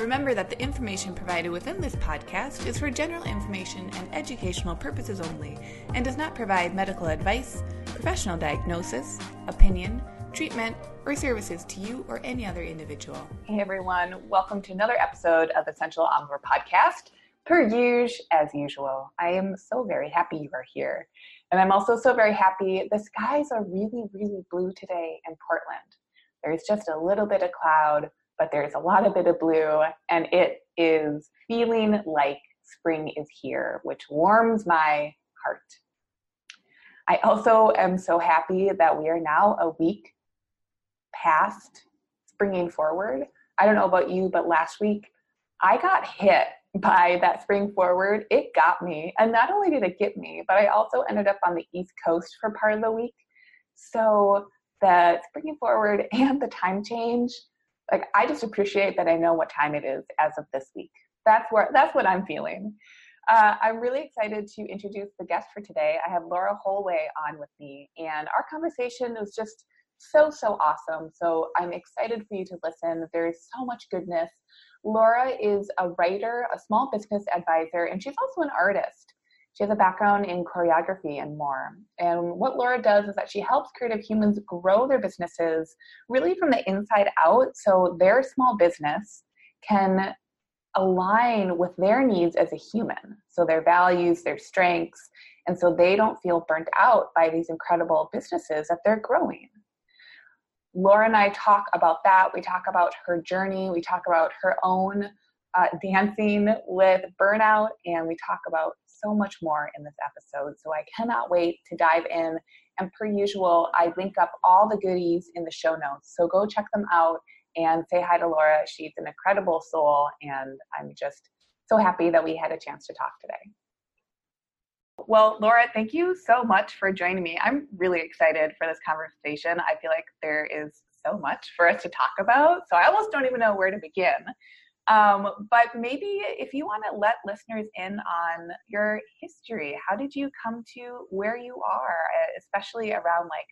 Remember that the information provided within this podcast is for general information and educational purposes only and does not provide medical advice, professional diagnosis, opinion, treatment, or services to you or any other individual. Hey everyone, welcome to another episode of Essential Omnivore Podcast. Per usual, as usual, I am so very happy you are here. And I'm also so very happy the skies are really, really blue today in Portland. There's just a little bit of cloud but there's a lot of bit of blue and it is feeling like spring is here, which warms my heart. I also am so happy that we are now a week past springing forward. I don't know about you, but last week I got hit by that spring forward. It got me. And not only did it get me, but I also ended up on the East Coast for part of the week. So the springing forward and the time change like I just appreciate that I know what time it is as of this week. That's where that's what I'm feeling. Uh, I'm really excited to introduce the guest for today. I have Laura Holway on with me, and our conversation was just so so awesome. So I'm excited for you to listen. There is so much goodness. Laura is a writer, a small business advisor, and she's also an artist. She has a background in choreography and more. And what Laura does is that she helps creative humans grow their businesses really from the inside out so their small business can align with their needs as a human. So their values, their strengths, and so they don't feel burnt out by these incredible businesses that they're growing. Laura and I talk about that. We talk about her journey. We talk about her own uh, dancing with burnout, and we talk about so much more in this episode. So I cannot wait to dive in. And per usual, I link up all the goodies in the show notes. So go check them out and say hi to Laura. She's an incredible soul, and I'm just so happy that we had a chance to talk today. Well, Laura, thank you so much for joining me. I'm really excited for this conversation. I feel like there is so much for us to talk about, so I almost don't even know where to begin. Um, but maybe if you want to let listeners in on your history, how did you come to where you are, especially around like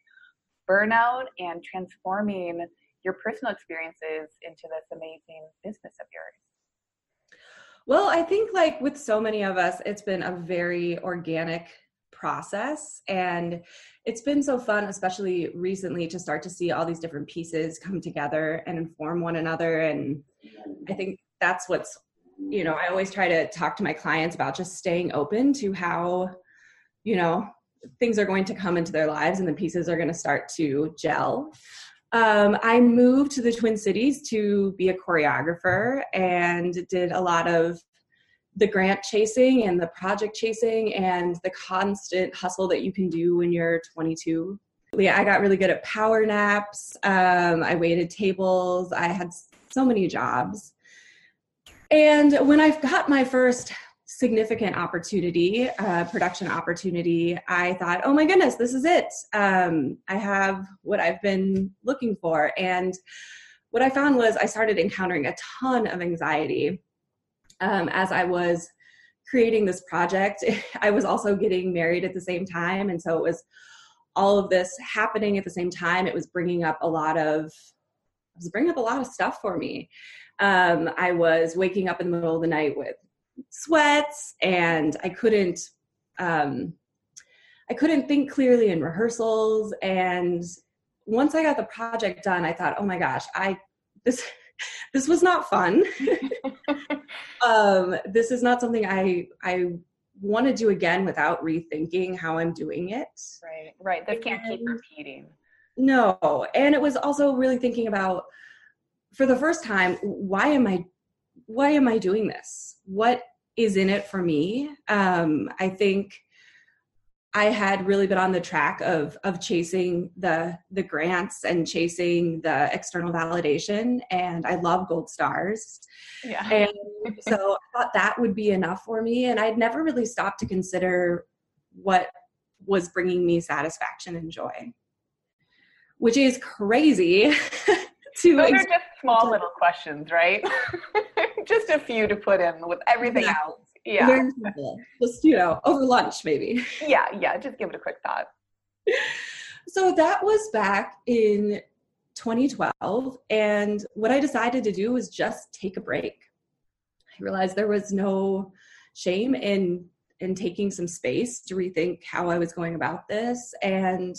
burnout and transforming your personal experiences into this amazing business of yours? Well, I think like with so many of us, it's been a very organic process and it's been so fun especially recently to start to see all these different pieces come together and inform one another and i think that's what's you know i always try to talk to my clients about just staying open to how you know things are going to come into their lives and the pieces are going to start to gel. Um, i moved to the twin cities to be a choreographer and did a lot of the grant chasing and the project chasing and the constant hustle that you can do when you're 22 yeah i got really good at power naps. Um, i waited tables. I had so many jobs and when I got my first significant opportunity, uh, production opportunity, I thought, oh my goodness, this is it. Um, I have what I've been looking for. And what I found was I started encountering a ton of anxiety um, as I was creating this project. I was also getting married at the same time. And so it was all of this happening at the same time. It was bringing up a lot of, it was bringing up a lot of stuff for me. Um, I was waking up in the middle of the night with sweats, and I couldn't. Um, I couldn't think clearly in rehearsals, and once I got the project done, I thought, "Oh my gosh, I this this was not fun. um, this is not something I I want to do again without rethinking how I'm doing it. Right, right. This can't keep repeating. No, and it was also really thinking about for the first time why am i why am i doing this? What is in it for me? Um, i think i had really been on the track of of chasing the the grants and chasing the external validation and i love gold stars. Yeah. And so i thought that would be enough for me and i'd never really stopped to consider what was bringing me satisfaction and joy, which is crazy. to Those are just small little questions, right? just a few to put in with everything exactly. else. Yeah. Just, you know, over lunch maybe. Yeah, yeah. Just give it a quick thought. So that was back in 2012. And what I decided to do was just take a break. I realized there was no shame in in taking some space to rethink how I was going about this. And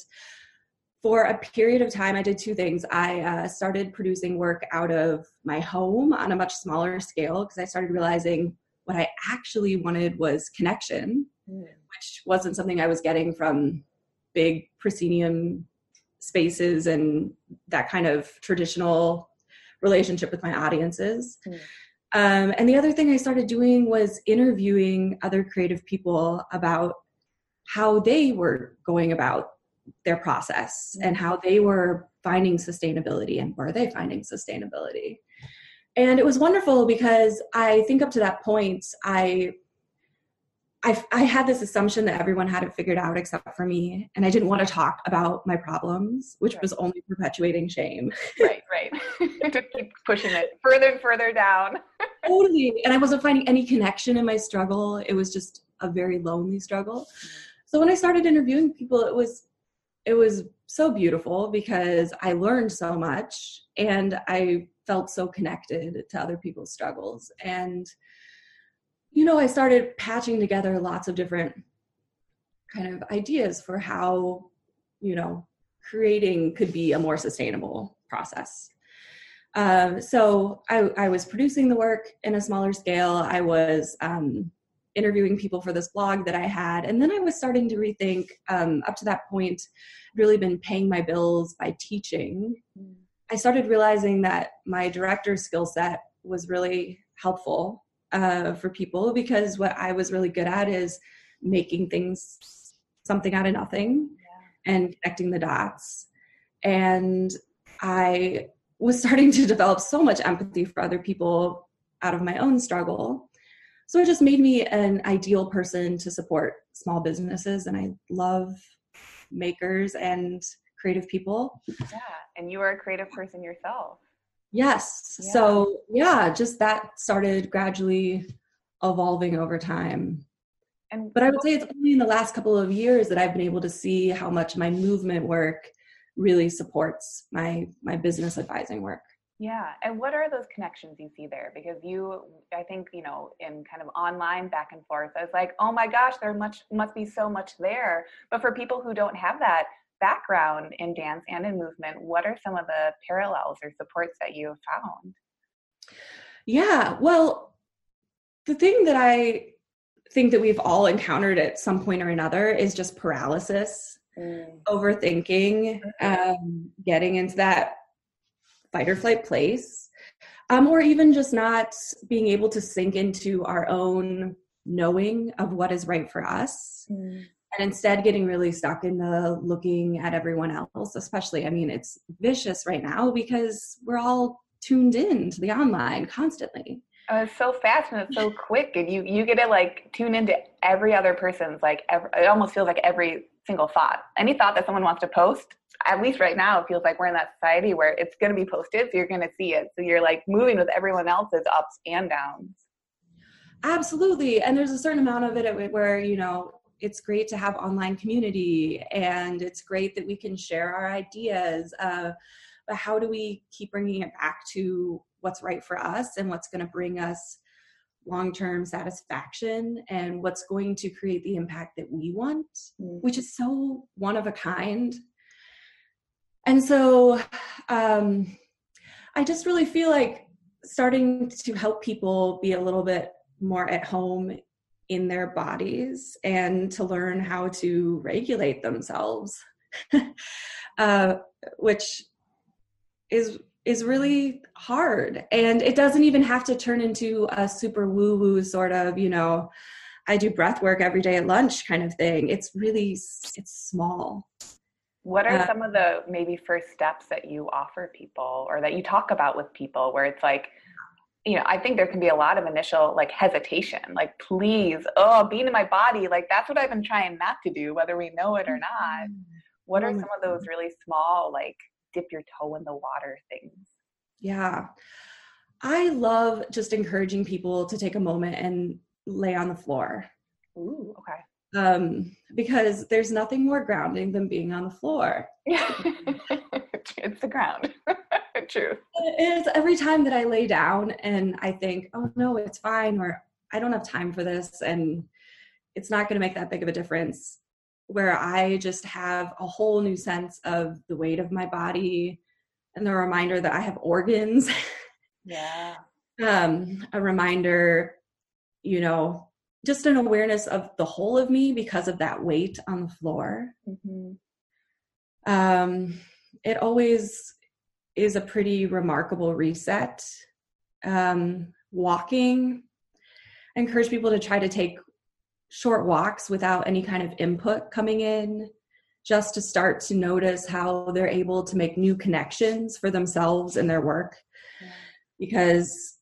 for a period of time, I did two things. I uh, started producing work out of my home on a much smaller scale because I started realizing what I actually wanted was connection, mm. which wasn't something I was getting from big proscenium spaces and that kind of traditional relationship with my audiences. Mm. Um, and the other thing I started doing was interviewing other creative people about how they were going about their process mm. and how they were finding sustainability and were they finding sustainability. And it was wonderful because I think up to that point, I I, I had this assumption that everyone had it figured out except for me, and I didn't want to talk about my problems, which right. was only perpetuating shame. right, right. to keep pushing it further and further down. totally. And I wasn't finding any connection in my struggle. It was just a very lonely struggle. Mm-hmm. So when I started interviewing people, it was it was so beautiful because I learned so much and I felt so connected to other people's struggles. And you know, I started patching together lots of different kind of ideas for how, you know, creating could be a more sustainable process. Um, so I, I, was producing the work in a smaller scale. I was um, interviewing people for this blog that I had, and then I was starting to rethink. Um, up to that point, I'd really been paying my bills by teaching. I started realizing that my director's skill set was really helpful uh, for people because what I was really good at is making things something out of nothing yeah. and connecting the dots. And I was starting to develop so much empathy for other people out of my own struggle. So it just made me an ideal person to support small businesses. And I love makers and creative people. Yeah. And you are a creative person yourself. Yes. Yeah. So, yeah, just that started gradually evolving over time. And but I would say it's only in the last couple of years that I've been able to see how much my movement work really supports my my business advising work. Yeah. And what are those connections you see there? Because you, I think, you know, in kind of online back and forth, I was like, oh my gosh, there much must be so much there. But for people who don't have that, background in dance and in movement, what are some of the parallels or supports that you have found? Yeah, well, the thing that I think that we've all encountered at some point or another is just paralysis, mm. overthinking, mm-hmm. um, getting into that fight or flight place, um, or even just not being able to sink into our own knowing of what is right for us. Mm and instead getting really stuck in the looking at everyone else especially i mean it's vicious right now because we're all tuned in to the online constantly oh, it's so fast and it's so quick and you you get to like tune into every other person's like every, it almost feels like every single thought any thought that someone wants to post at least right now it feels like we're in that society where it's going to be posted so you're going to see it. So you're like moving with everyone else's ups and downs. Absolutely. And there's a certain amount of it where you know it's great to have online community and it's great that we can share our ideas uh, but how do we keep bringing it back to what's right for us and what's going to bring us long-term satisfaction and what's going to create the impact that we want mm-hmm. which is so one of a kind and so um, i just really feel like starting to help people be a little bit more at home in their bodies and to learn how to regulate themselves uh, which is is really hard. And it doesn't even have to turn into a super woo woo sort of you know i do breath work every day at lunch kind of thing. It's really it's small what are uh, some of the maybe first steps that you offer people or that you talk about with people where it's like you know, I think there can be a lot of initial like hesitation, like, please, oh, being in my body, like that's what I've been trying not to do, whether we know it or not. Mm-hmm. What are some of those really small, like, dip your toe in the water things? Yeah. I love just encouraging people to take a moment and lay on the floor. Ooh, okay. Um, because there's nothing more grounding than being on the floor. it's the ground. True. It's every time that I lay down and I think, oh no, it's fine, or I don't have time for this, and it's not going to make that big of a difference. Where I just have a whole new sense of the weight of my body and the reminder that I have organs. Yeah. um, a reminder, you know, just an awareness of the whole of me because of that weight on the floor. Mm-hmm. Um, it always is a pretty remarkable reset. Um, walking, I encourage people to try to take short walks without any kind of input coming in, just to start to notice how they're able to make new connections for themselves and their work. Yeah. Because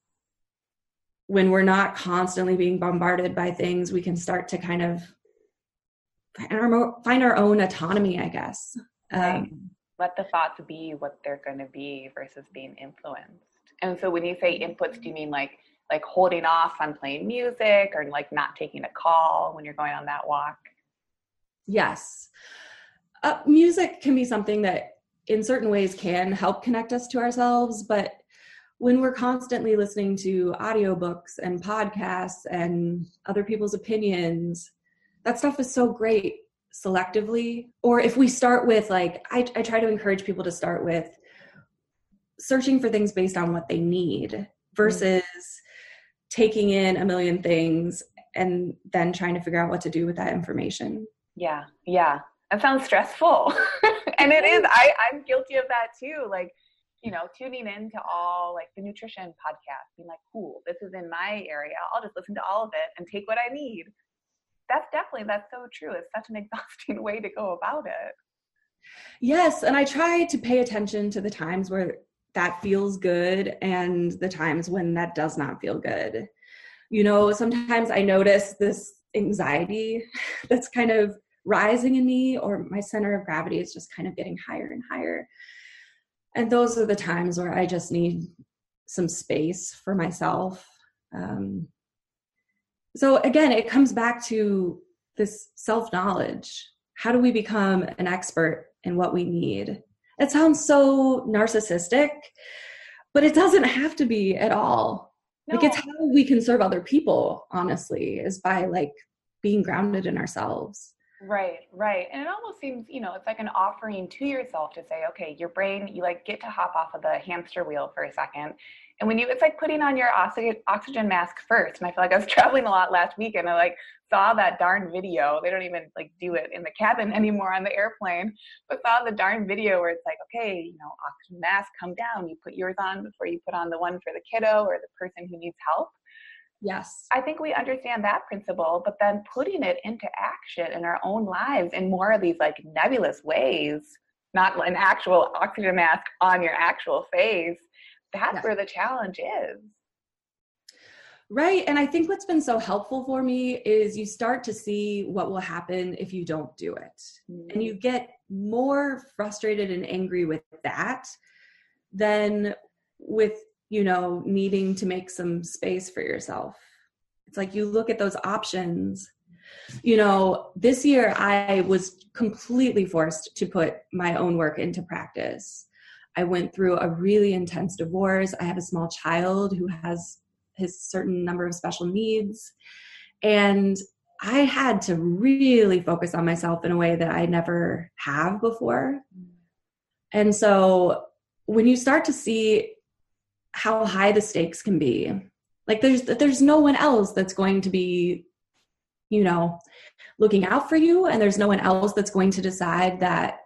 when we're not constantly being bombarded by things, we can start to kind of find our, find our own autonomy, I guess. Um, Let the thoughts be what they're going to be versus being influenced. And so when you say inputs, do you mean like like holding off on playing music or like not taking a call when you're going on that walk? Yes. Uh, music can be something that in certain ways can help connect us to ourselves, but when we're constantly listening to audiobooks and podcasts and other people's opinions, that stuff is so great selectively. Or if we start with, like, I, I try to encourage people to start with searching for things based on what they need versus mm-hmm. taking in a million things and then trying to figure out what to do with that information. Yeah, yeah. That sounds stressful. and it is. I, I'm guilty of that too. Like, you know, tuning into all like the nutrition podcast, being like, cool, this is in my area. I'll just listen to all of it and take what I need. That's definitely, that's so true. It's such an exhausting way to go about it. Yes. And I try to pay attention to the times where that feels good and the times when that does not feel good. You know, sometimes I notice this anxiety that's kind of rising in me, or my center of gravity is just kind of getting higher and higher and those are the times where i just need some space for myself. Um, so again it comes back to this self knowledge how do we become an expert in what we need? It sounds so narcissistic but it doesn't have to be at all. No. like it's how we can serve other people honestly is by like being grounded in ourselves Right, right. And it almost seems, you know, it's like an offering to yourself to say, okay, your brain, you like get to hop off of the hamster wheel for a second. And when you, it's like putting on your oxygen mask first. And I feel like I was traveling a lot last week and I like saw that darn video. They don't even like do it in the cabin anymore on the airplane, but saw the darn video where it's like, okay, you know, oxygen mask, come down. You put yours on before you put on the one for the kiddo or the person who needs help. Yes. I think we understand that principle, but then putting it into action in our own lives in more of these like nebulous ways, not an actual oxygen mask on your actual face, that's where the challenge is. Right. And I think what's been so helpful for me is you start to see what will happen if you don't do it. Mm-hmm. And you get more frustrated and angry with that than with you know, needing to make some space for yourself. It's like you look at those options. You know, this year I was completely forced to put my own work into practice. I went through a really intense divorce. I have a small child who has his certain number of special needs. And I had to really focus on myself in a way that I never have before. Mm. And so when you start to see how high the stakes can be like there's there's no one else that's going to be you know looking out for you and there's no one else that's going to decide that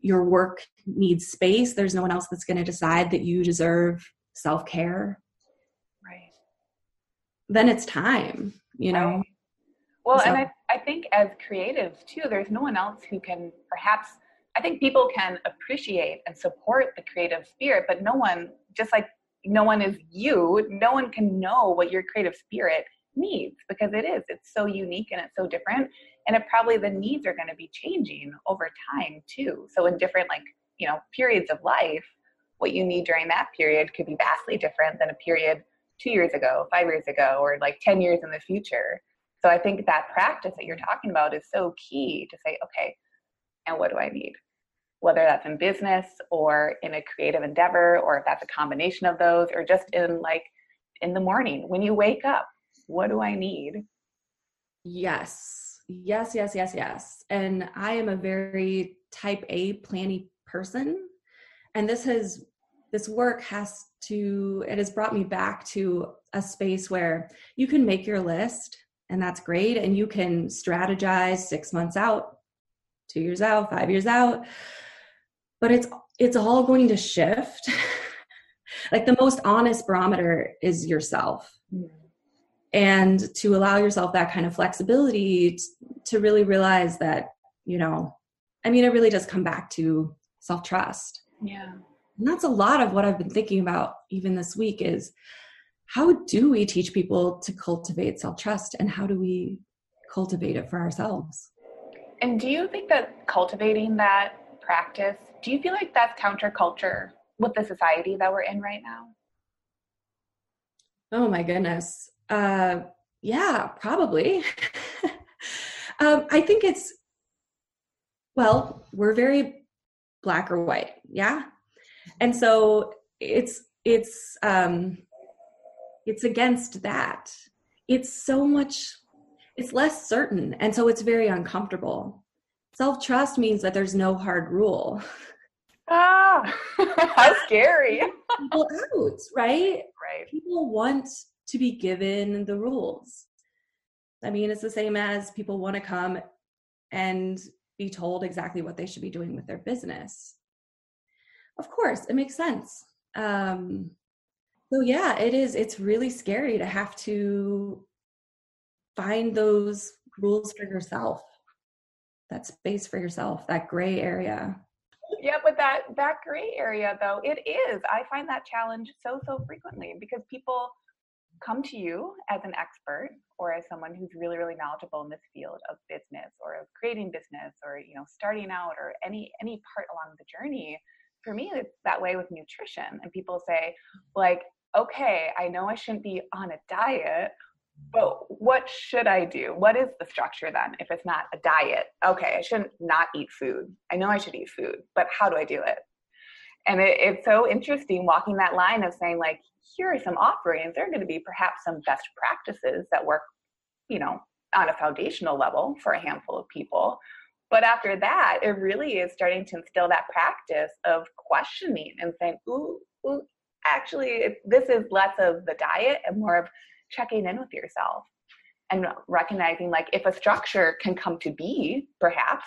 your work needs space there's no one else that's going to decide that you deserve self-care right then it's time you know right. well so. and I, I think as creatives too there's no one else who can perhaps i think people can appreciate and support the creative spirit but no one just like no one is you. No one can know what your creative spirit needs because it is. It's so unique and it's so different. And it probably the needs are going to be changing over time too. So in different like, you know, periods of life, what you need during that period could be vastly different than a period two years ago, five years ago, or like 10 years in the future. So I think that practice that you're talking about is so key to say, okay, and what do I need? Whether that's in business or in a creative endeavor, or if that's a combination of those, or just in like in the morning when you wake up, what do I need? Yes, yes, yes, yes, yes. And I am a very type A planny person. And this has, this work has to, it has brought me back to a space where you can make your list and that's great. And you can strategize six months out, two years out, five years out. But it's, it's all going to shift. like the most honest barometer is yourself. Mm-hmm and to allow yourself that kind of flexibility to really realize that you know i mean it really does come back to self-trust yeah and that's a lot of what i've been thinking about even this week is how do we teach people to cultivate self-trust and how do we cultivate it for ourselves and do you think that cultivating that practice do you feel like that's counterculture with the society that we're in right now oh my goodness uh, yeah, probably. um, I think it's, well, we're very black or white. Yeah. And so it's, it's, um, it's against that. It's so much, it's less certain. And so it's very uncomfortable. Self trust means that there's no hard rule. Ah, how scary. People out, right? Right. People want to be given the rules. I mean, it's the same as people want to come and be told exactly what they should be doing with their business. Of course, it makes sense. Um, so yeah, it is. It's really scary to have to find those rules for yourself, that space for yourself, that gray area. Yeah, but that that gray area though, it is. I find that challenge so so frequently because people come to you as an expert or as someone who's really really knowledgeable in this field of business or of creating business or you know starting out or any any part along the journey for me it's that way with nutrition and people say like okay i know i shouldn't be on a diet but what should i do? What is the structure then if it's not a diet? Okay i shouldn't not eat food. I know i should eat food but how do i do it? And it, it's so interesting walking that line of saying like here are some offerings. There are going to be perhaps some best practices that work you know on a foundational level for a handful of people. But after that it really is starting to instill that practice of questioning and saying ooh, ooh actually this is less of the diet and more of checking in with yourself and recognizing like if a structure can come to be perhaps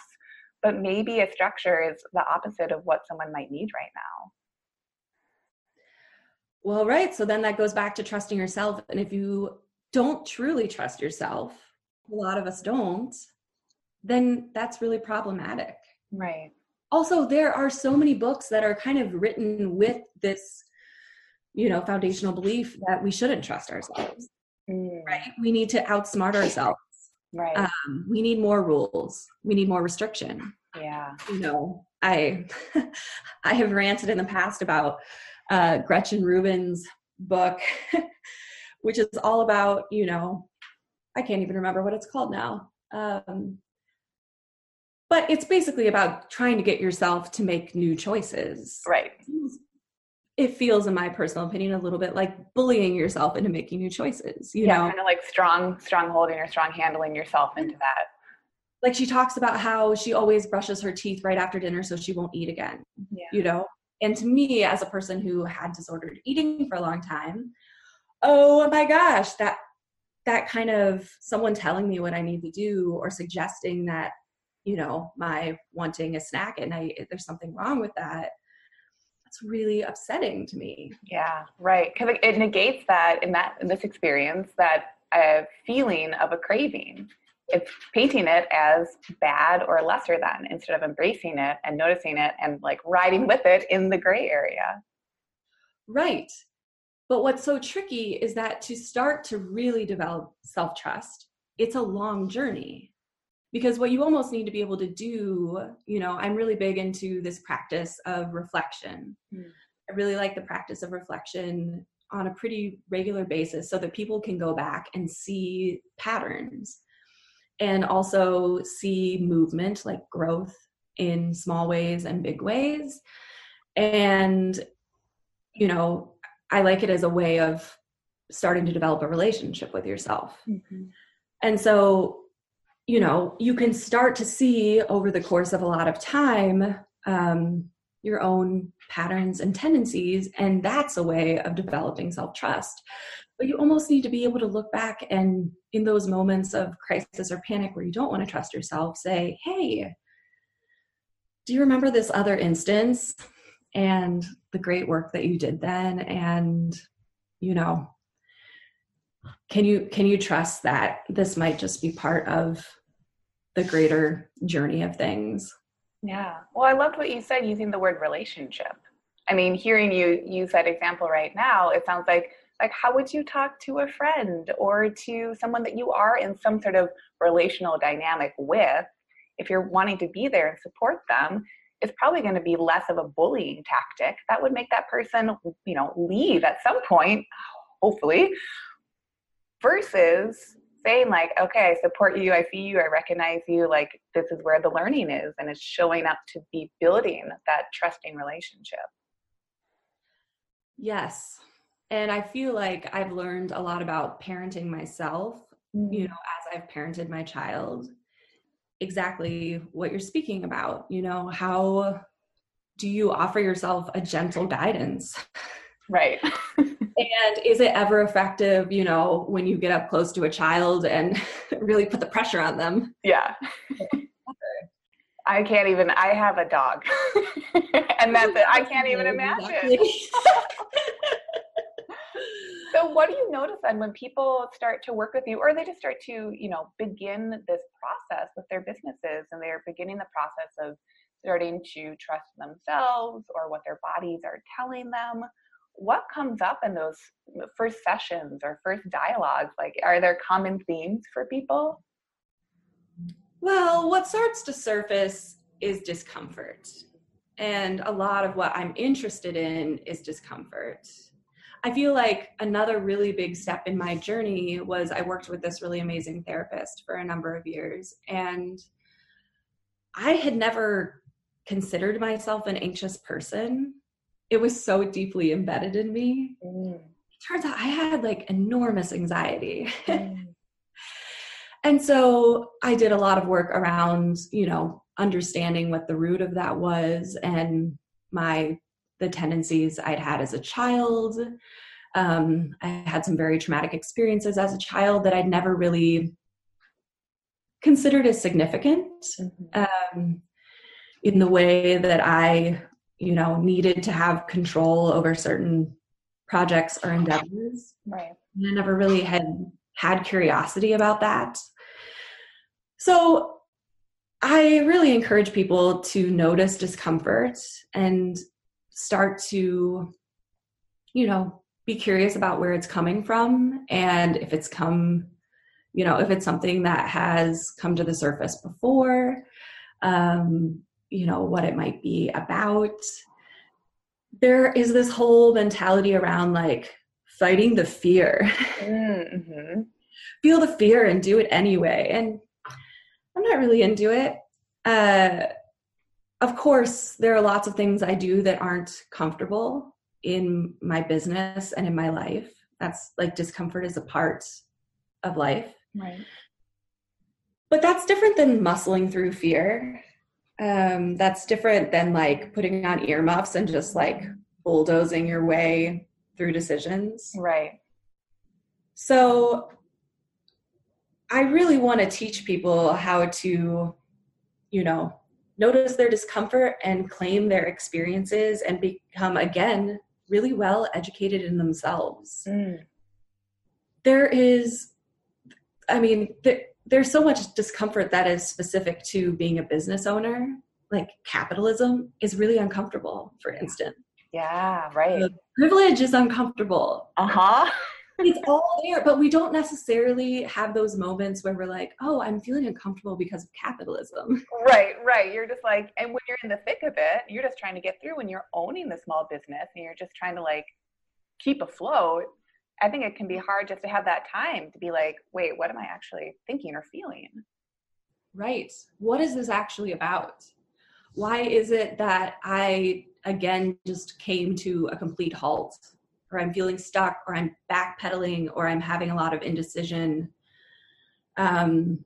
but maybe a structure is the opposite of what someone might need right now. Well right. So then that goes back to trusting yourself. And if you don't truly trust yourself a lot of us don't then that's really problematic. Right. Also there are so many books that are kind of written with this you know foundational belief that we shouldn't trust ourselves mm. right we need to outsmart ourselves Right. Um, we need more rules. We need more restriction. Yeah. You know, I I have ranted in the past about uh, Gretchen Rubin's book, which is all about you know, I can't even remember what it's called now. Um, but it's basically about trying to get yourself to make new choices. Right it feels in my personal opinion a little bit like bullying yourself into making new choices you yeah, know? kind of like strong strong holding or strong handling yourself into mm-hmm. that. Like she talks about how she always brushes her teeth right after dinner so she won't eat again yeah. you know? And to me as a person who had disordered eating for a long time oh my gosh that that kind of someone telling me what i need to do or suggesting that you know my wanting a snack at night there's something wrong with that that's really upsetting to me. Yeah, right. Because it negates that in that in this experience that a feeling of a craving. It's painting it as bad or lesser than instead of embracing it and noticing it and like riding with it in the gray area. Right. But what's so tricky is that to start to really develop self trust, it's a long journey. Because what you almost need to be able to do, you know, I'm really big into this practice of reflection. Mm. I really like the practice of reflection on a pretty regular basis so that people can go back and see patterns and also see movement like growth in small ways and big ways and you know i like it as a way of starting to develop a relationship with yourself mm-hmm. and so you know you can start to see over the course of a lot of time um, your own patterns and tendencies and that's a way of developing self-trust. But you almost need to be able to look back and in those moments of crisis or panic where you don't want to trust yourself say hey do you remember this other instance and the great work that you did then? And you know can you can you trust that this might just be part of the greater journey of things yeah. Well, I loved what you said using the word relationship. I mean, hearing you use that example right now, it sounds like like how would you talk to a friend or to someone that you are in some sort of relational dynamic with if you're wanting to be there and support them it's probably going to be less of a bullying tactic that would make that person you know leave at some point hopefully versus saying like okay i support you i see you i recognize you like this is where the learning is and it's showing up to be building that trusting relationship. Yes. And i feel like i've learned a lot about parenting myself you mm. know as i've parented my child. Exactly what you're speaking about you know how do you offer yourself a gentle guidance? Right and is it ever effective you know when you get up close to a child and really put the pressure on them? Yeah. I can't even i have a dog. And that's it. I can't even imagine. so what do you notice then when people start to work with you or they just start to you know begin this process with their businesses and they're beginning the process of starting to trust themselves or what their bodies are telling them what comes up in those uh, first sessions or first dialogues? Like, are there common themes for people? Well, what starts to surface is discomfort. And a lot of what I'm interested in is discomfort. I feel like another really big step in my journey was I worked with this really amazing therapist for a number of years. And I had never considered myself an anxious person it was so deeply embedded in me. Mm. It turns out I had like enormous anxiety. Mm. and so I did a lot of work around, you know, understanding what the root of that was and my the tendencies I'd had as a child. Um, I had some very traumatic experiences as a child that I'd never really considered as significant mm-hmm. um, in the way that I you know needed to have control over certain projects or endeavors. Right. And i never really had had curiosity about that. So i really encourage people to notice discomfort and start to you know be curious about where it's coming from. And if it's come you know if it's something that has come to the surface before um, you know what it might be about. There is this whole mentality around like fighting the fear. Mm-hmm. feel the fear and do it anyway. And i'm not really into it. Uh, of course there are lots of things i do that aren't comfortable in my business and in my life. That's like discomfort is a part of life. Right. But that's different than muscling through fear um, that's different than like putting on earmuffs and just like bulldozing your way through decisions. Right. So I really want to teach people how to, you know, notice their discomfort and claim their experiences and become, again, really well educated in themselves. Mm. There is, I mean, there's so much discomfort that is specific to being a business owner like capitalism is really uncomfortable for instance Yeah, right. The privilege is uncomfortable. Uh huh. it's all there, but we don't necessarily have those moments where we're like, oh, I'm feeling uncomfortable because of capitalism. Right, right. You're just like, and when you're in the thick of it, you're just trying to get through when you're owning the small business and you're just trying to like keep afloat. I think it can be hard just to have that time to be like, wait, what am I actually thinking or feeling? Right. What is this actually about? Why is it that I, again, just came to a complete halt? Or I'm feeling stuck, or I'm backpedaling, or I'm having a lot of indecision. Um,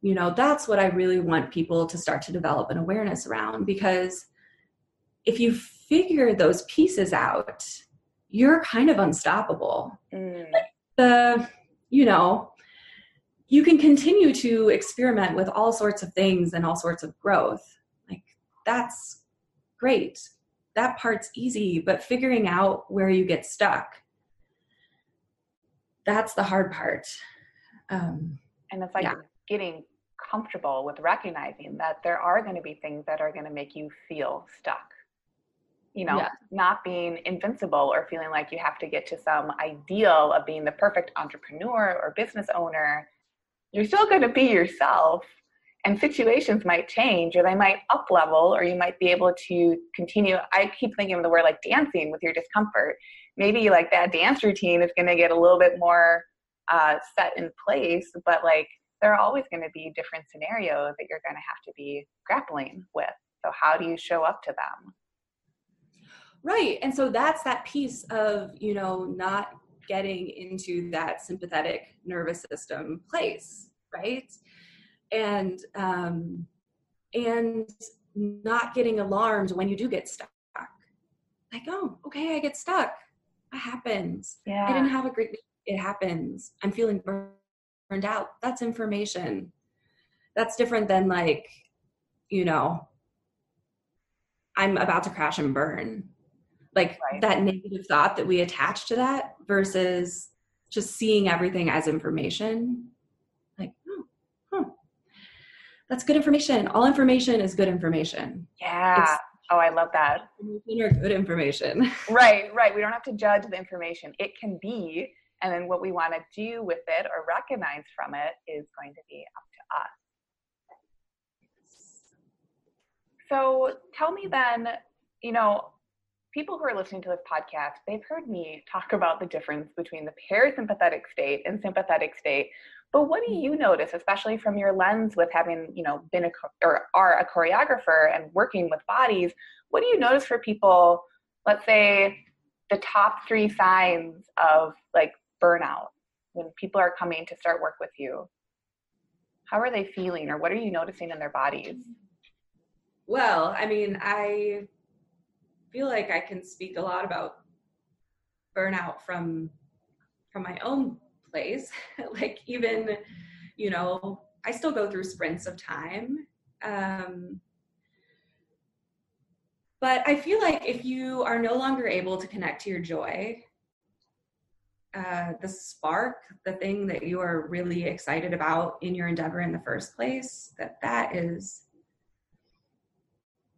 you know, that's what I really want people to start to develop an awareness around because if you figure those pieces out, you're kind of unstoppable. Mm. The, you know, you can continue to experiment with all sorts of things and all sorts of growth. Like, that's great. That part's easy, but figuring out where you get stuck, that's the hard part. Um, and it's like yeah. getting comfortable with recognizing that there are going to be things that are going to make you feel stuck you know, yeah. not being invincible or feeling like you have to get to some ideal of being the perfect entrepreneur or business owner. You're still going to be yourself, and situations might change or they might up level, or you might be able to continue. I keep thinking of the word like dancing with your discomfort. Maybe like that dance routine is going to get a little bit more uh, set in place, but like there are always going to be different scenarios that you're going to have to be grappling with. So, how do you show up to them? Right. And so that's that piece of, you know, not getting into that sympathetic nervous system place, right? And um and not getting alarmed when you do get stuck. Like, oh, okay, I get stuck. That happens. Yeah. I didn't have a great it happens. I'm feeling burned out. That's information. That's different than like, you know, I'm about to crash and burn like right. that negative thought that we attach to that versus just seeing everything as information. Like oh, huh. that's good information. All information is good information. Yeah. It's, oh i love that. or good information. Right right. We don't have to judge the information. It can be and then what we want to do with it or recognize from it is going to be up to us. So tell me then you know people who are listening to this podcast, they've heard me talk about the difference between the parasympathetic state and sympathetic state. But what do you notice, especially from your lens with having, you know, been a or are a choreographer and working with bodies? What do you notice for people? Let's say the top three signs of like burnout when people are coming to start work with you. How are they feeling, or what are you noticing in their bodies? Well, I mean, I feel like I can speak a lot about burnout from from my own place. like even, you know, I still go through sprints of time. Um, but I feel like if you are no longer able to connect to your joy, uh, the spark, the thing that you are really excited about in your endeavor in the first place, that that is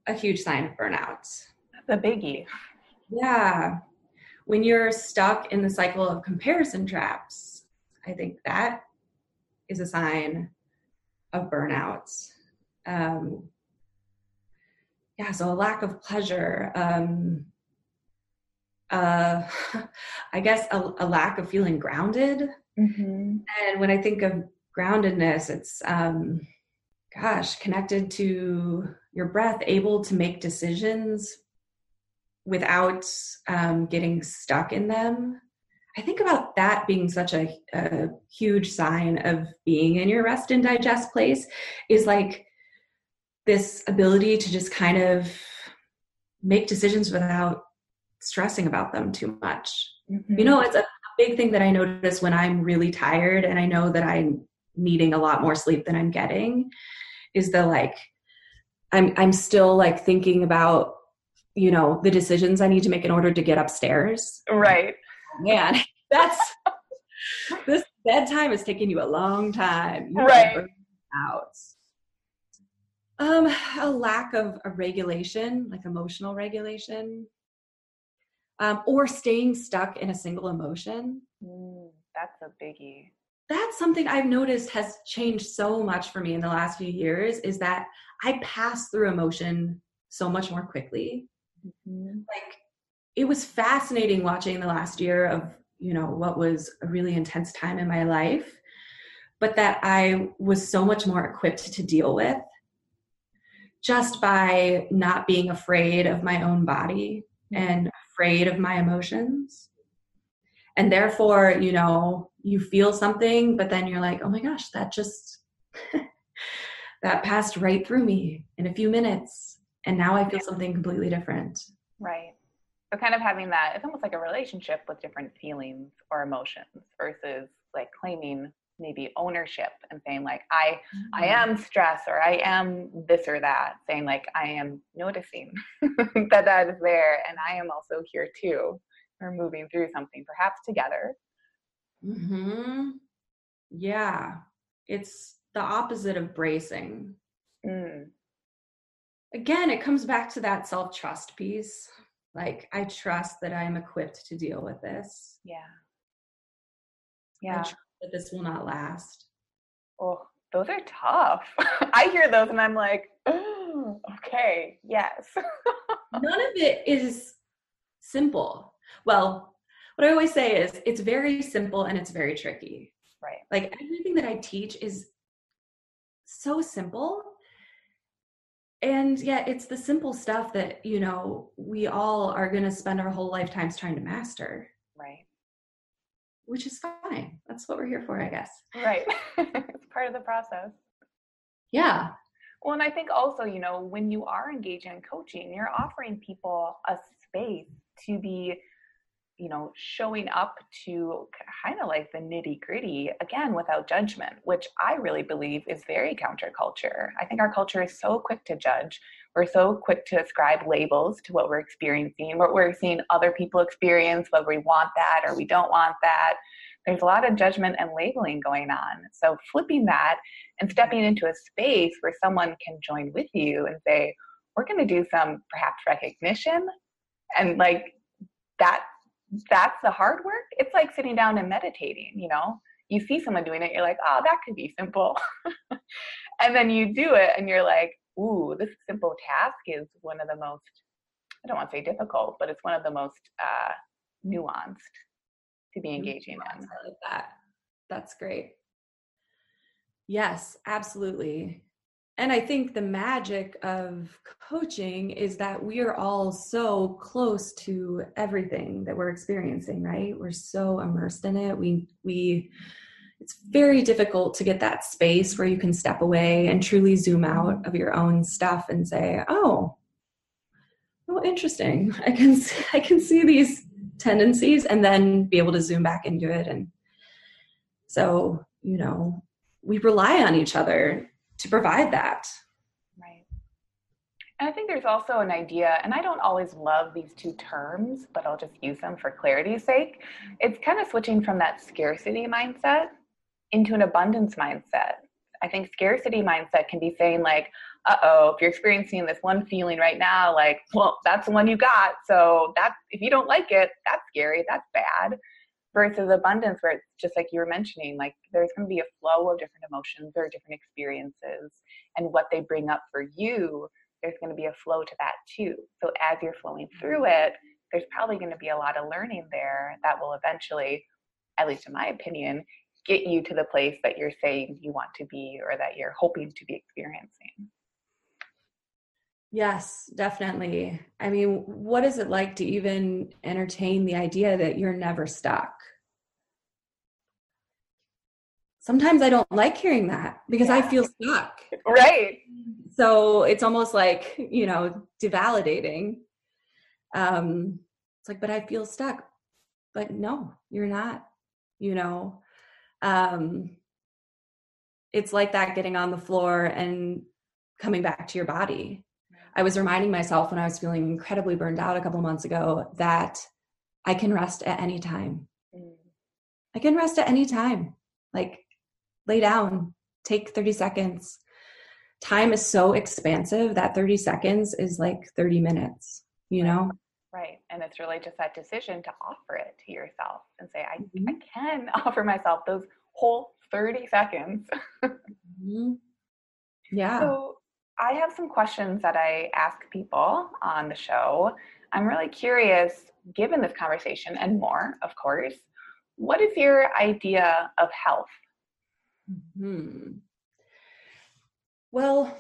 a huge sign of burnout the biggie. Yeah. When you're stuck in the cycle of comparison traps, I think that is a sign of burnout. Um, yeah, so a lack of pleasure. Um, uh, I guess a, a, lack of feeling grounded. Mm-hmm. And when I think of groundedness, it's, um, gosh, connected to your breath, able to make decisions without um, getting stuck in them. I think about that being such a, a, huge sign of being in your rest and digest place is like this ability to just kind of make decisions without stressing about them too much. Mm-hmm. You know, it's a big thing that I notice when I'm really tired and I know that I'm needing a lot more sleep than I'm getting is the like I'm I'm still like thinking about you know the decisions i need to make in order to get upstairs right man that's this bedtime is taking you a long time you right out um a lack of a regulation like emotional regulation um, or staying stuck in a single emotion. Mm, that's a biggie. That's something I've noticed has changed so much for me in the last few years is that I pass through emotion so much more quickly. Mm-hmm. Like it was fascinating watching the last year of, you know, what was a really intense time in my life, but that I was so much more equipped to deal with just by not being afraid of my own body mm-hmm. and afraid of my emotions. And therefore, you know, you feel something, but then you're like, oh my gosh, that just, that passed right through me in a few minutes. And now I feel something completely different. Right. So, kind of having that, it's almost like a relationship with different feelings or emotions versus like claiming maybe ownership and saying like i mm-hmm. i am stressed or i am this or that saying like i am noticing that that is there and i am also here too or moving through something perhaps together hmm yeah it's the opposite of bracing mm. Again it comes back to that self-trust piece like i trust that i'm equipped to deal with this yeah yeah that this will not last? Oh, those are tough. I hear those and I'm like, oh, okay, yes. None of it is simple. Well, what I always say is it's very simple and it's very tricky. Right. Like everything that I teach is so simple. And yet it's the simple stuff that, you know, we all are going to spend our whole lifetimes trying to master. Right which is fine. That's what we're here for, I guess. Right. it's part of the process. Yeah. Well, and I think also, you know, when you are engaging in coaching, you're offering people a space to be, you know, showing up to kind of like the nitty gritty again without judgment, which I really believe is very counterculture. I think our culture is so quick to judge. We're so quick to ascribe labels to what we're experiencing, what we're seeing other people experience, whether we want that or we don't want that. There's a lot of judgment and labeling going on. So, flipping that and stepping into a space where someone can join with you and say, we're going to do some perhaps recognition and like that that's the hard work it's like sitting down and meditating you know you see someone doing it you're like oh that could be simple and then you do it and you're like ooh, this simple task is one of the most, I don't want to say difficult, but it's one of the most uh, nuanced to be engaging in. I like that. That's great. Yes, absolutely. And I think the magic of coaching is that we are all so close to everything that we're experiencing, right? We're so immersed in it. We we it's very difficult to get that space where you can step away and truly zoom out of your own stuff and say, "Oh, oh, interesting. I can see, I can see these tendencies," and then be able to zoom back into it. And so, you know, we rely on each other to provide that. Right. And I think there's also an idea, and I don't always love these two terms, but I'll just use them for clarity's sake. It's kind of switching from that scarcity mindset into an abundance mindset. I think scarcity mindset can be saying like, uh oh, if you're experiencing this one feeling right now, like, well, that's the one you got. So that if you don't like it, that's scary, that's bad. Versus abundance, where it's just like you were mentioning, like there's going to be a flow of different emotions or different experiences, and what they bring up for you, there's going to be a flow to that too. So as you're flowing through mm-hmm. it, there's probably going to be a lot of learning there that will eventually, at least in my opinion, get you to the place that you're saying you want to be or that you're hoping to be experiencing. Yes, definitely. I mean, what is it like to even entertain the idea that you're never stuck? Sometimes I don't like hearing that because yeah. I feel stuck. Right. So it's almost like, you know, devalidating. Um, it's like, but I feel stuck. But no, you're not, you know um, it's like that getting on the floor and coming back to your body. I was reminding myself when I was feeling incredibly burned out a couple months ago that I can rest at any time. Mm. I can rest at any time. Like lay down, take 30 seconds. Time is so expansive that 30 seconds is like 30 minutes, you know? Right. And it's really just that decision to offer it to yourself and say, I, mm-hmm. I can offer myself those whole 30 seconds. mm-hmm. Yeah. So I have some questions that I ask people on the show. I'm really curious, given this conversation and more, of course, what is your idea of health? Hmm. Well,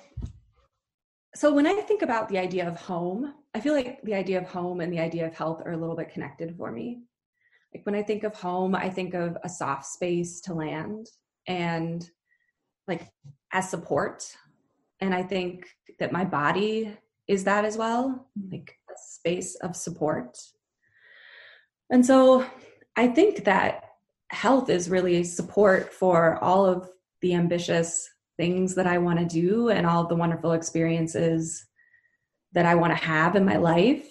so when I think about the idea of home, I feel like the idea of home and the idea of health are a little bit connected for me. Like when I think of home, I think of a soft space to land and like as support. And I think that my body is that as well, like a space of support. And so I think that health is really support for all of the ambitious things that I want to do and all the wonderful experiences that I want to have in my life.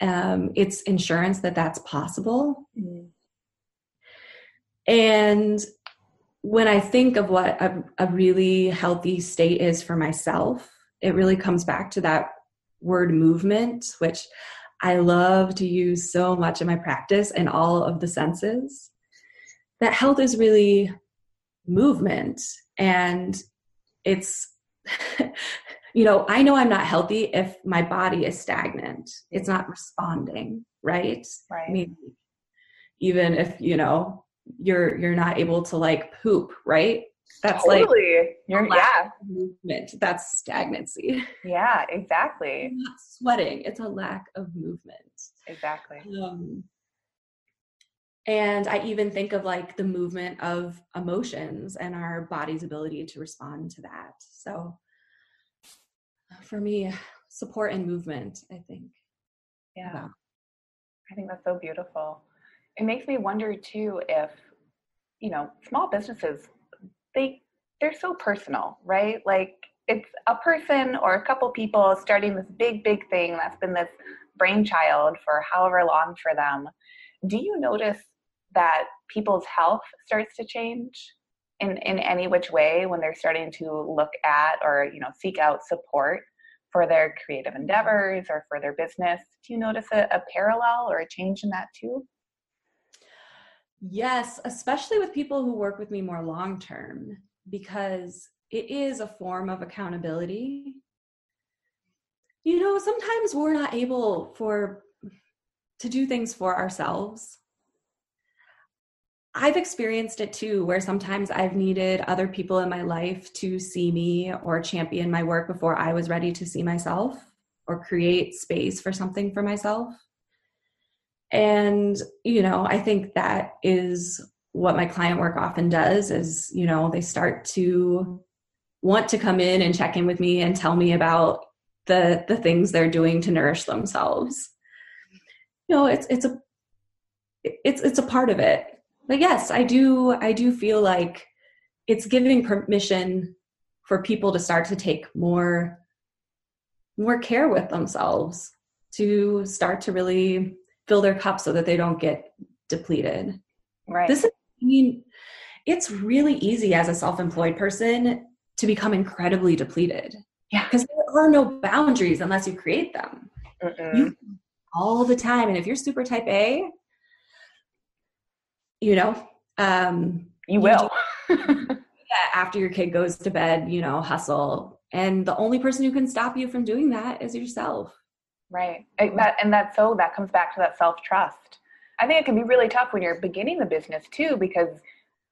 Um, it's insurance that that's possible. Mm-hmm. And when I think of what a, a really healthy state is for myself, it really comes back to that word movement, which I love to use so much in my practice and all of the senses. That health is really movement. And it's you know i know i'm not healthy if my body is stagnant. It's not responding right? Right. I mean, even if you know you're you're not able to like poop right? That's totally. like you're yeah. movement. That's stagnancy. Yeah exactly. Not sweating. It's a lack of movement. Exactly. Um, and I even think of like the movement of emotions and our body's ability to respond to that. So uh, for me, support and movement, I think. Yeah. I think that's so beautiful. It makes me wonder too if, you know, small businesses, they they're so personal, right? Like it's a person or a couple people starting this big, big thing that's been this brainchild for however long for them. Do you notice that people's health starts to change in, in any which way when they're starting to look at or you know seek out support for their creative endeavors or for their business. Do you notice a, a parallel or a change in that too? Yes especially with people who work with me more long term because it is a form of accountability. You know sometimes we're not able for to do things for ourselves I've experienced it too, where sometimes I've needed other people in my life to see me or champion my work before I was ready to see myself or create space for something for myself. And, you know, I think that is what my client work often does is, you know, they start to want to come in and check in with me and tell me about the the things they're doing to nourish themselves. You know, it's it's a it's it's a part of it but yes i do i do feel like it's giving permission for people to start to take more more care with themselves to start to really fill their cup so that they don't get depleted. Right. This is i mean it's really easy as a self-employed person to become incredibly depleted. Yeah. Because there are no boundaries unless you create them. Mm you, all the time. And if you're super type a you know um you will. Yeah, after your kid goes to bed you know hustle. And the only person who can stop you from doing that is yourself. Right. And that and that's so that comes back to that self-trust. I think it can be really tough when you're beginning the business too because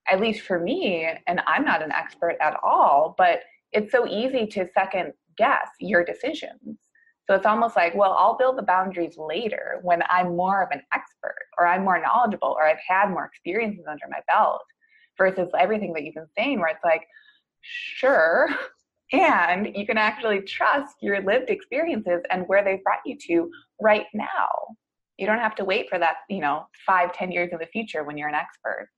at least for me and i'm not an expert at all but it's so easy to second guess your decisions so it's almost like, well, I'll build the boundaries later when I'm more of an expert or I'm more knowledgeable or I've had more experiences under my belt versus everything that you've been saying where it's like, sure. And you can actually trust your lived experiences and where they've brought you to right now. You don't have to wait for that, you know, five, ten years in the future when you're an expert.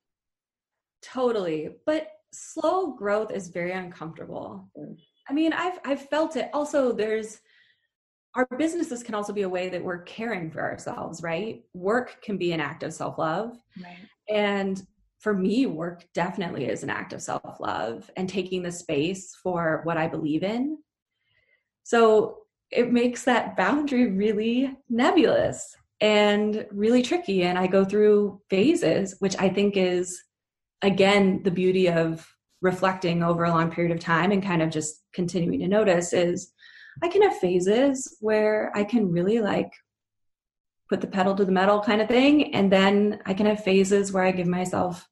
Totally. But slow growth is very uncomfortable. Mm. I mean, I've I've felt it. Also, there's our businesses can also be a way that we're caring for ourselves, right? Work can be an act of self love. Right. And for me, work definitely is an act of self love and taking the space for what I believe in. So it makes that boundary really nebulous and really tricky. And I go through phases, which I think is, again, the beauty of reflecting over a long period of time and kind of just continuing to notice is I can have phases where I can really like put the pedal to the metal kind of thing. And then I can have phases where I give myself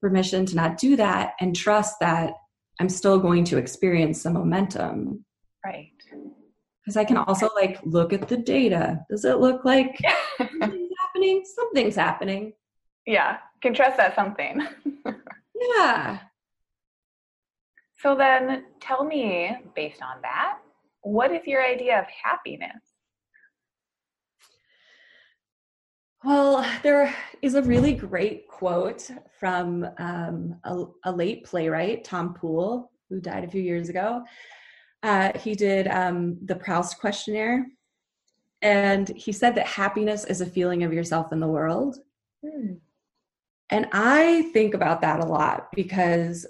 permission to not do that and trust that I'm still going to experience some momentum. Right. Because I can also like look at the data. Does it look like something's happening? Something's happening. Yeah. Can trust that something. yeah. So then tell me, based on that, what is your idea of happiness? Well, there is a really great quote from um, a, a, late playwright, Tom Poole, who died a few years ago. Uh, he did um, the Proust questionnaire, and he said that happiness is a feeling of yourself in the world. Hmm. And I think about that a lot because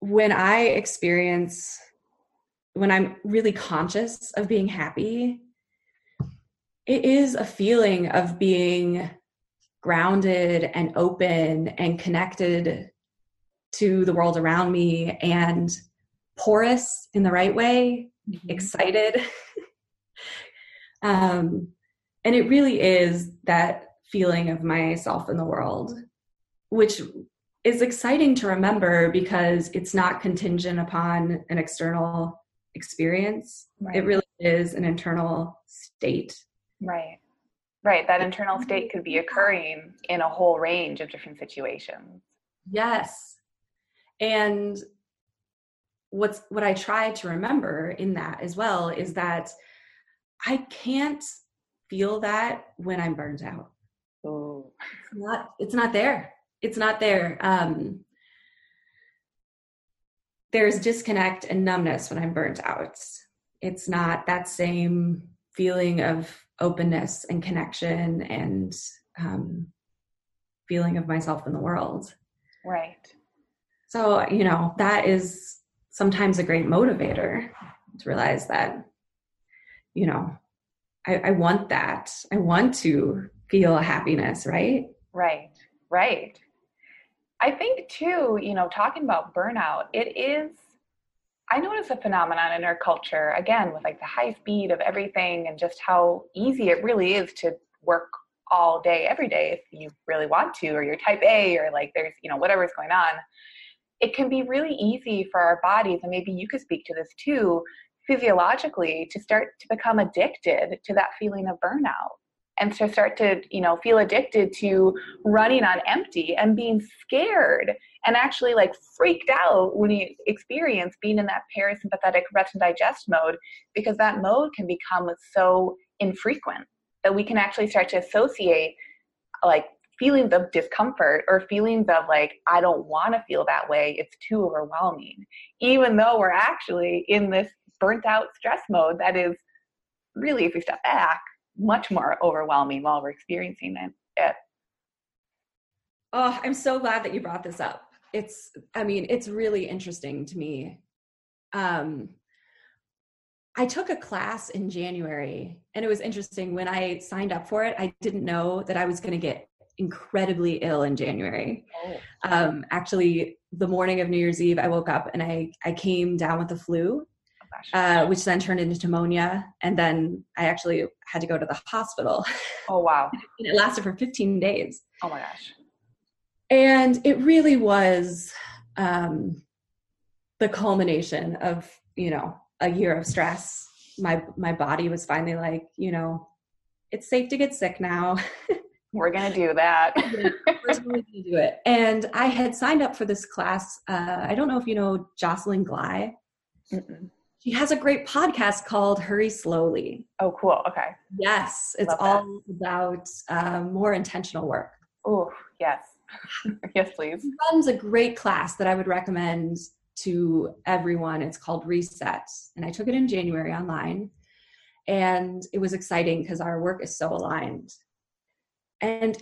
when I experience, when I'm really conscious of being happy, it is a feeling of being grounded and open and connected to the world around me and porous in the right way, mm-hmm. excited. um, and it really is that feeling of myself in the world, which is exciting to remember because it's not contingent upon an external experience. Right. It really is an internal state. Right. Right. That internal state could be occurring in a whole range of different situations. Yes. And what's what I try to remember in that as well is that I can't feel that when I'm burned out. Oh. It's not it's not there. It's not there. Um there's disconnect and numbness when I'm burnt out. It's not that same feeling of openness and connection and um, feeling of myself in the world. Right. So, you know, that is sometimes a great motivator to realize that, you know, I, I want that. I want to feel happiness, right? Right, right. I think too, you know, talking about burnout, it is I notice a phenomenon in our culture, again, with like the high speed of everything and just how easy it really is to work all day, every day, if you really want to, or you're type A, or like there's, you know, whatever's going on. It can be really easy for our bodies, and maybe you could speak to this too, physiologically, to start to become addicted to that feeling of burnout and to start to you know feel addicted to running on empty and being scared and actually like freaked out when you experience being in that parasympathetic rest and digest mode because that mode can become so infrequent that we can actually start to associate like feelings of discomfort or feelings of like i don't want to feel that way. It's too overwhelming. Even though we're actually in this burnt out stress mode that is really if we step back much more overwhelming while we're experiencing it. Oh, I'm so glad that you brought this up. It's, I mean, it's really interesting to me. Um, I took a class in January, and it was interesting. When I signed up for it, I didn't know that I was going to get incredibly ill in January. Oh. Um, actually, the morning of New Year's Eve, I woke up and I I came down with the flu, uh, which then turned into pneumonia. And then I actually had to go to the hospital. Oh, wow. it lasted for 15 days. Oh, my gosh. And it really was um, the culmination of, you know, a year of stress. My, my body was finally like, you know, it's safe to get sick now. We're going to do that. We're going to do it. And I had signed up for this class. Uh, I don't know if you know Jocelyn Glei. Mm-mm. She has a great podcast called Hurry Slowly. Oh, cool. Okay. Yes, it's all about um, more intentional work. Oh, yes. yes, please. She runs a great class that I would recommend to everyone. It's called Reset. And I took it in January online. And it was exciting because our work is so aligned. And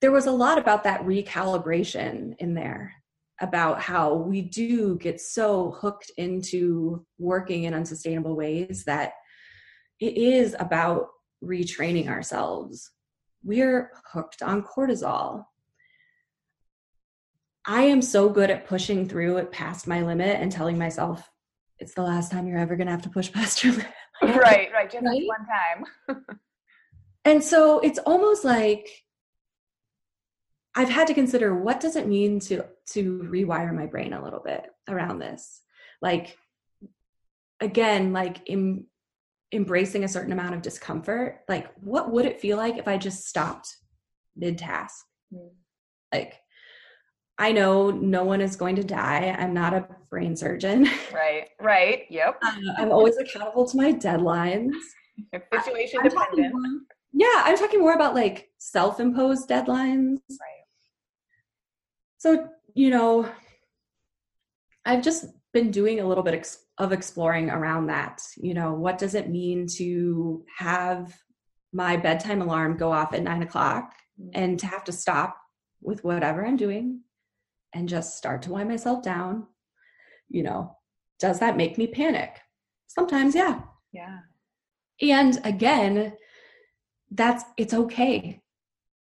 there was a lot about that recalibration in there about how we do get so hooked into working in unsustainable ways that it is about retraining ourselves. We're hooked on cortisol. I am so good at pushing through it past my limit and telling myself it's the last time you're ever going to have to push past your limit. right, right, just right? one time. and so it's almost like I've had to consider what does it mean to to rewire my brain a little bit around this. Like again, like in embracing a certain amount of discomfort, like what would it feel like if I just stopped mid task? Mm. Like I know no one is going to die. I'm not a brain surgeon. Right, right. Yep. Uh, I'm always accountable to my deadlines. Situation dependent. More, yeah, I'm talking more about like self imposed deadlines. Right. So, you know, I've just been doing a little bit ex- of exploring around that. You know, what does it mean to have my bedtime alarm go off at nine o'clock mm-hmm. and to have to stop with whatever I'm doing and just start to wind myself down? You know, does that make me panic? Sometimes, yeah. Yeah. And again, that's it's okay.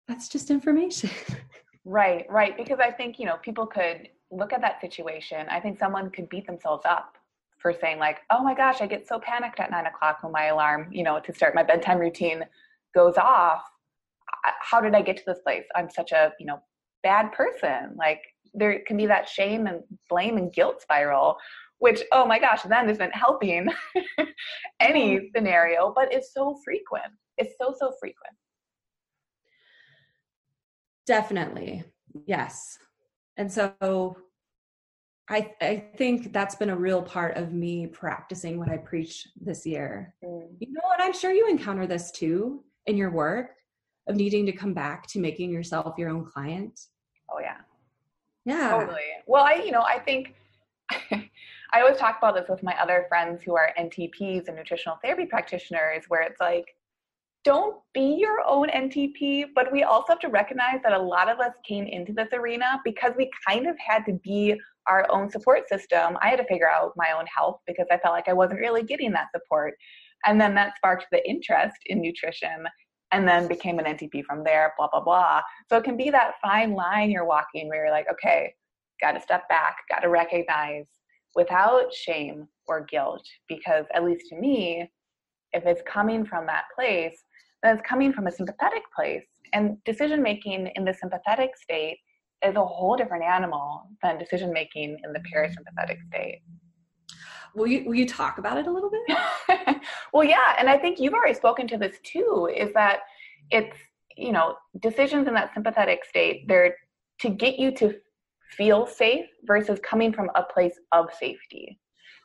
That's just information. Right, right. Because I think, you know, people could look at that situation. I think someone could beat themselves up for saying, like, oh my gosh, I get so panicked at nine o'clock when my alarm, you know, to start my bedtime routine goes off. How did I get to this place? I'm such a, you know, bad person. Like, there can be that shame and blame and guilt spiral, which, oh my gosh, then isn't helping any mm-hmm. scenario, but it's so frequent. It's so, so frequent. Definitely. Yes. And so I I think that's been a real part of me practicing what I preach this year. Mm. You know, and I'm sure you encounter this too in your work of needing to come back to making yourself your own client. Oh yeah. Yeah. Totally. Well, I you know, I think I always talk about this with my other friends who are NTPs and nutritional therapy practitioners where it's like don't be your own NTP, but we also have to recognize that a lot of us came into this arena because we kind of had to be our own support system. I had to figure out my own health because I felt like I wasn't really getting that support. And then that sparked the interest in nutrition and then became an NTP from there, blah, blah, blah. So it can be that fine line you're walking where you're like, okay, got to step back, got to recognize without shame or guilt. Because at least to me, if it's coming from that place, that's coming from a sympathetic place. And decision making in the sympathetic state is a whole different animal than decision making in the parasympathetic state. Will you will you talk about it a little bit? well, yeah, and I think you've already spoken to this too. Is that it's you know decisions in that sympathetic state they're to get you to feel safe versus coming from a place of safety.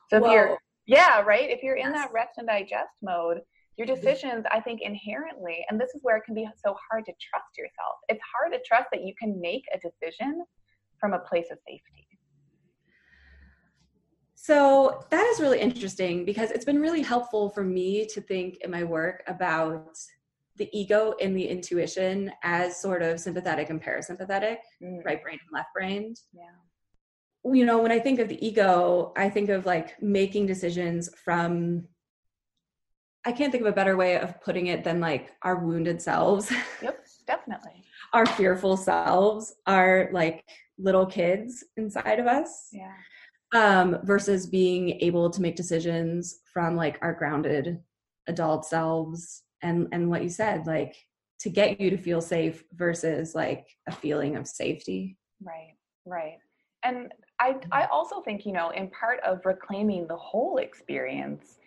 So if Whoa. you're yeah right if you're in yes. that rest and digest mode your decisions i think inherently and this is where it can be so hard to trust yourself it's hard to trust that you can make a decision from a place of safety so that is really interesting because it's been really helpful for me to think in my work about the ego and the intuition as sort of sympathetic and parasympathetic, mm. right brain and left brain. Yeah. You know, when I think of the ego, I think of like making decisions from I can't think of a better way of putting it than like our wounded selves. Yep, definitely. our fearful selves are like little kids inside of us. Yeah. Um, versus being able to make decisions from like our grounded adult selves and and what you said, like to get you to feel safe versus like a feeling of safety. Right, right. And I I also think, you know, in part of reclaiming the whole experience,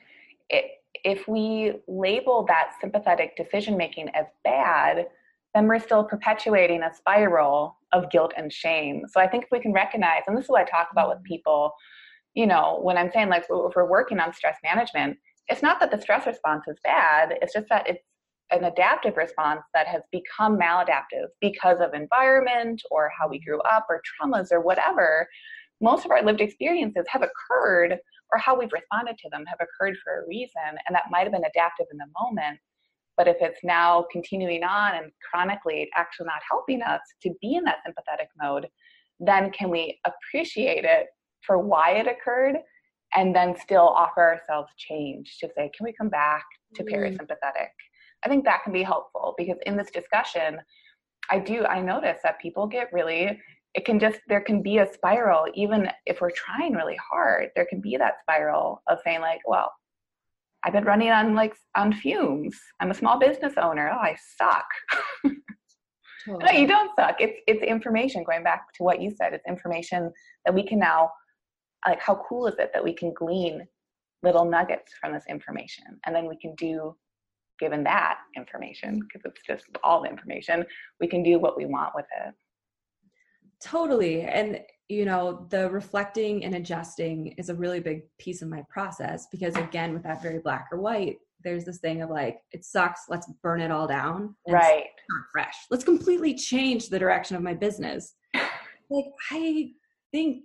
if we label that sympathetic decision making as bad, then we're still perpetuating a spiral of guilt and shame. So I think if we can recognize, and this is what I talk about with people, you know, when I'm saying like if we're working on stress management, it's not that the stress response is bad, it's just that it's an adaptive response that has become maladaptive because of environment or how we grew up or traumas or whatever. Most of our lived experiences have occurred or how we've responded to them have occurred for a reason, and that might have been adaptive in the moment. But if it's now continuing on and chronically actually not helping us to be in that sympathetic mode, then can we appreciate it for why it occurred and then still offer ourselves change to say, can we come back to mm. parasympathetic? I think that can be helpful because in this discussion, I do, I notice that people get really, it can just, there can be a spiral, even if we're trying really hard, there can be that spiral of saying, like, well, I've been running on like on fumes. I'm a small business owner. Oh, I suck. Totally. no, you don't suck. It's it's information. Going back to what you said, it's information that we can now like. How cool is it that we can glean little nuggets from this information, and then we can do, given that information, because it's just all the information, we can do what we want with it. Totally, and you know the reflecting and adjusting is a really big piece of my process because again with that very black or white there's this thing of like it sucks let's burn it all down right. fresh. Let's completely change the direction of my business. Like i think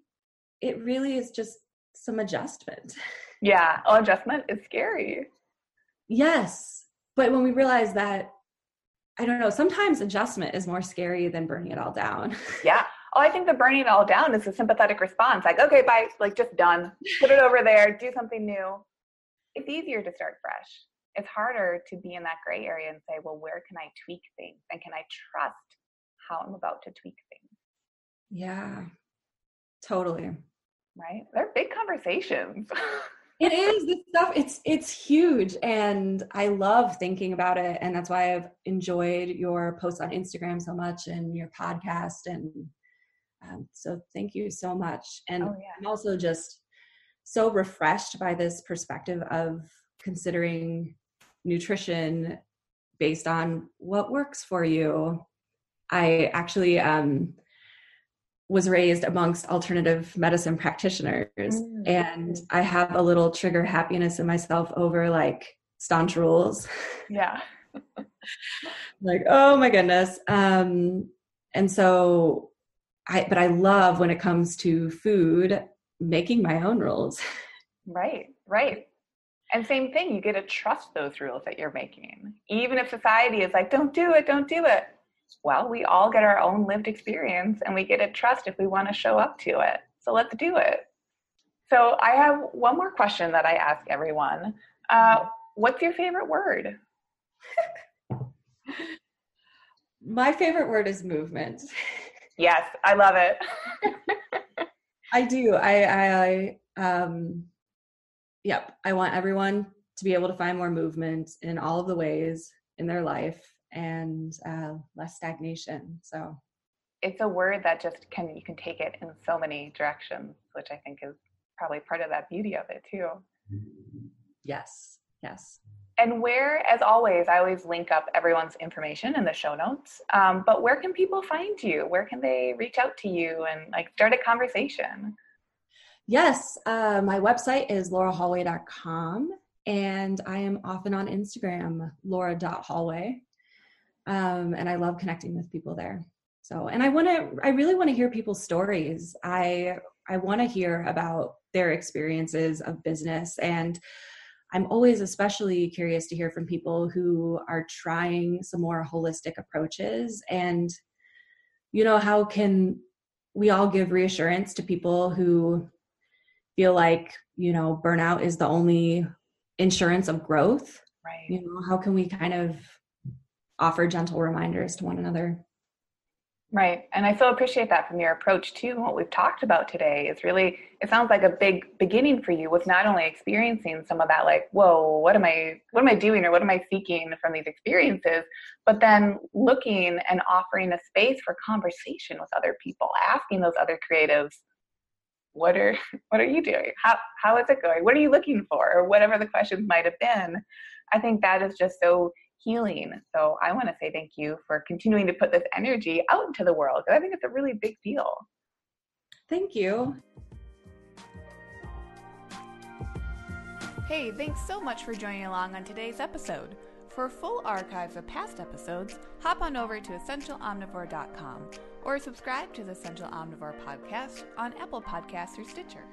it really is just some adjustment. Yeah oh, adjustment is scary. Yes but when we realize that i don't know sometimes adjustment is more scary than burning it all down. Yeah oh, I think the burning it all down is a sympathetic response. Like, okay, bye, like just done. Put it over there, do something new. It's easier to start fresh it's harder to be in that gray area and say, well, where can I tweak things? And can I trust how I'm about to tweak things? Yeah, totally. Right? They're big conversations. it is this stuff it's it's huge and i love thinking about it and that's why i've enjoyed your posts on instagram so much and your podcast and um, so thank you so much and oh, yeah. i'm also just so refreshed by this perspective of considering nutrition based on what works for you. I actually um, was raised amongst alternative medicine practitioners, mm-hmm. and I have a little trigger happiness in myself over like staunch rules. Yeah. like, oh my goodness. Um, and so I, but I love when it comes to food, making my own rules. Right, right. And same thing, you get to trust those rules that you're making. Even if society is like, don't do it, don't do it. Well, we all get our own lived experience and we get to trust if we want to show up to it. So let's do it. So I have one more question that I ask everyone. Uh, what's your favorite word? My favorite word is movement. Yes, I love it. I do. I, I, um, yep, I want everyone to be able to find more movement in all of the ways in their life and uh, less stagnation. So it's a word that just can you can take it in so many directions, which I think is probably part of that beauty of it too. Yes, yes. And where, as always, I always link up everyone's information in the show notes. Um, but where can people find you? Where can they reach out to you and like start a conversation? Yes, uh, my website is laurahallway.com and I am often on Instagram, laura.hallway. Um, and I love connecting with people there. So, and I want to, I really want to hear people's stories. I, I want to hear about their experiences of business. And I'm always especially curious to hear from people who are trying some more holistic approaches. And, you know, how can we all give reassurance to people who feel like you know burnout is the only insurance of growth? Right. You know how can we kind of offer gentle reminders to one another right. And i so appreciate that from your approach too what we've talked about today is really it sounds like a big beginning for you with not only experiencing some of that like whoa what am i what am i doing or what am i seeking from these experiences but then looking and offering a space for conversation with other people asking those other creatives what are what are you doing? How how is it going? What are you looking for? or whatever the questions might have been. I think that is just so healing. So i want to say thank you for continuing to put this energy out into the world because i think it's a really big deal. Thank you. Hey thanks so much for joining along on today's episode. For full archives of past episodes, hop on over to essentialomnivore.com or subscribe to the Essential Omnivore podcast on Apple Podcasts or Stitcher.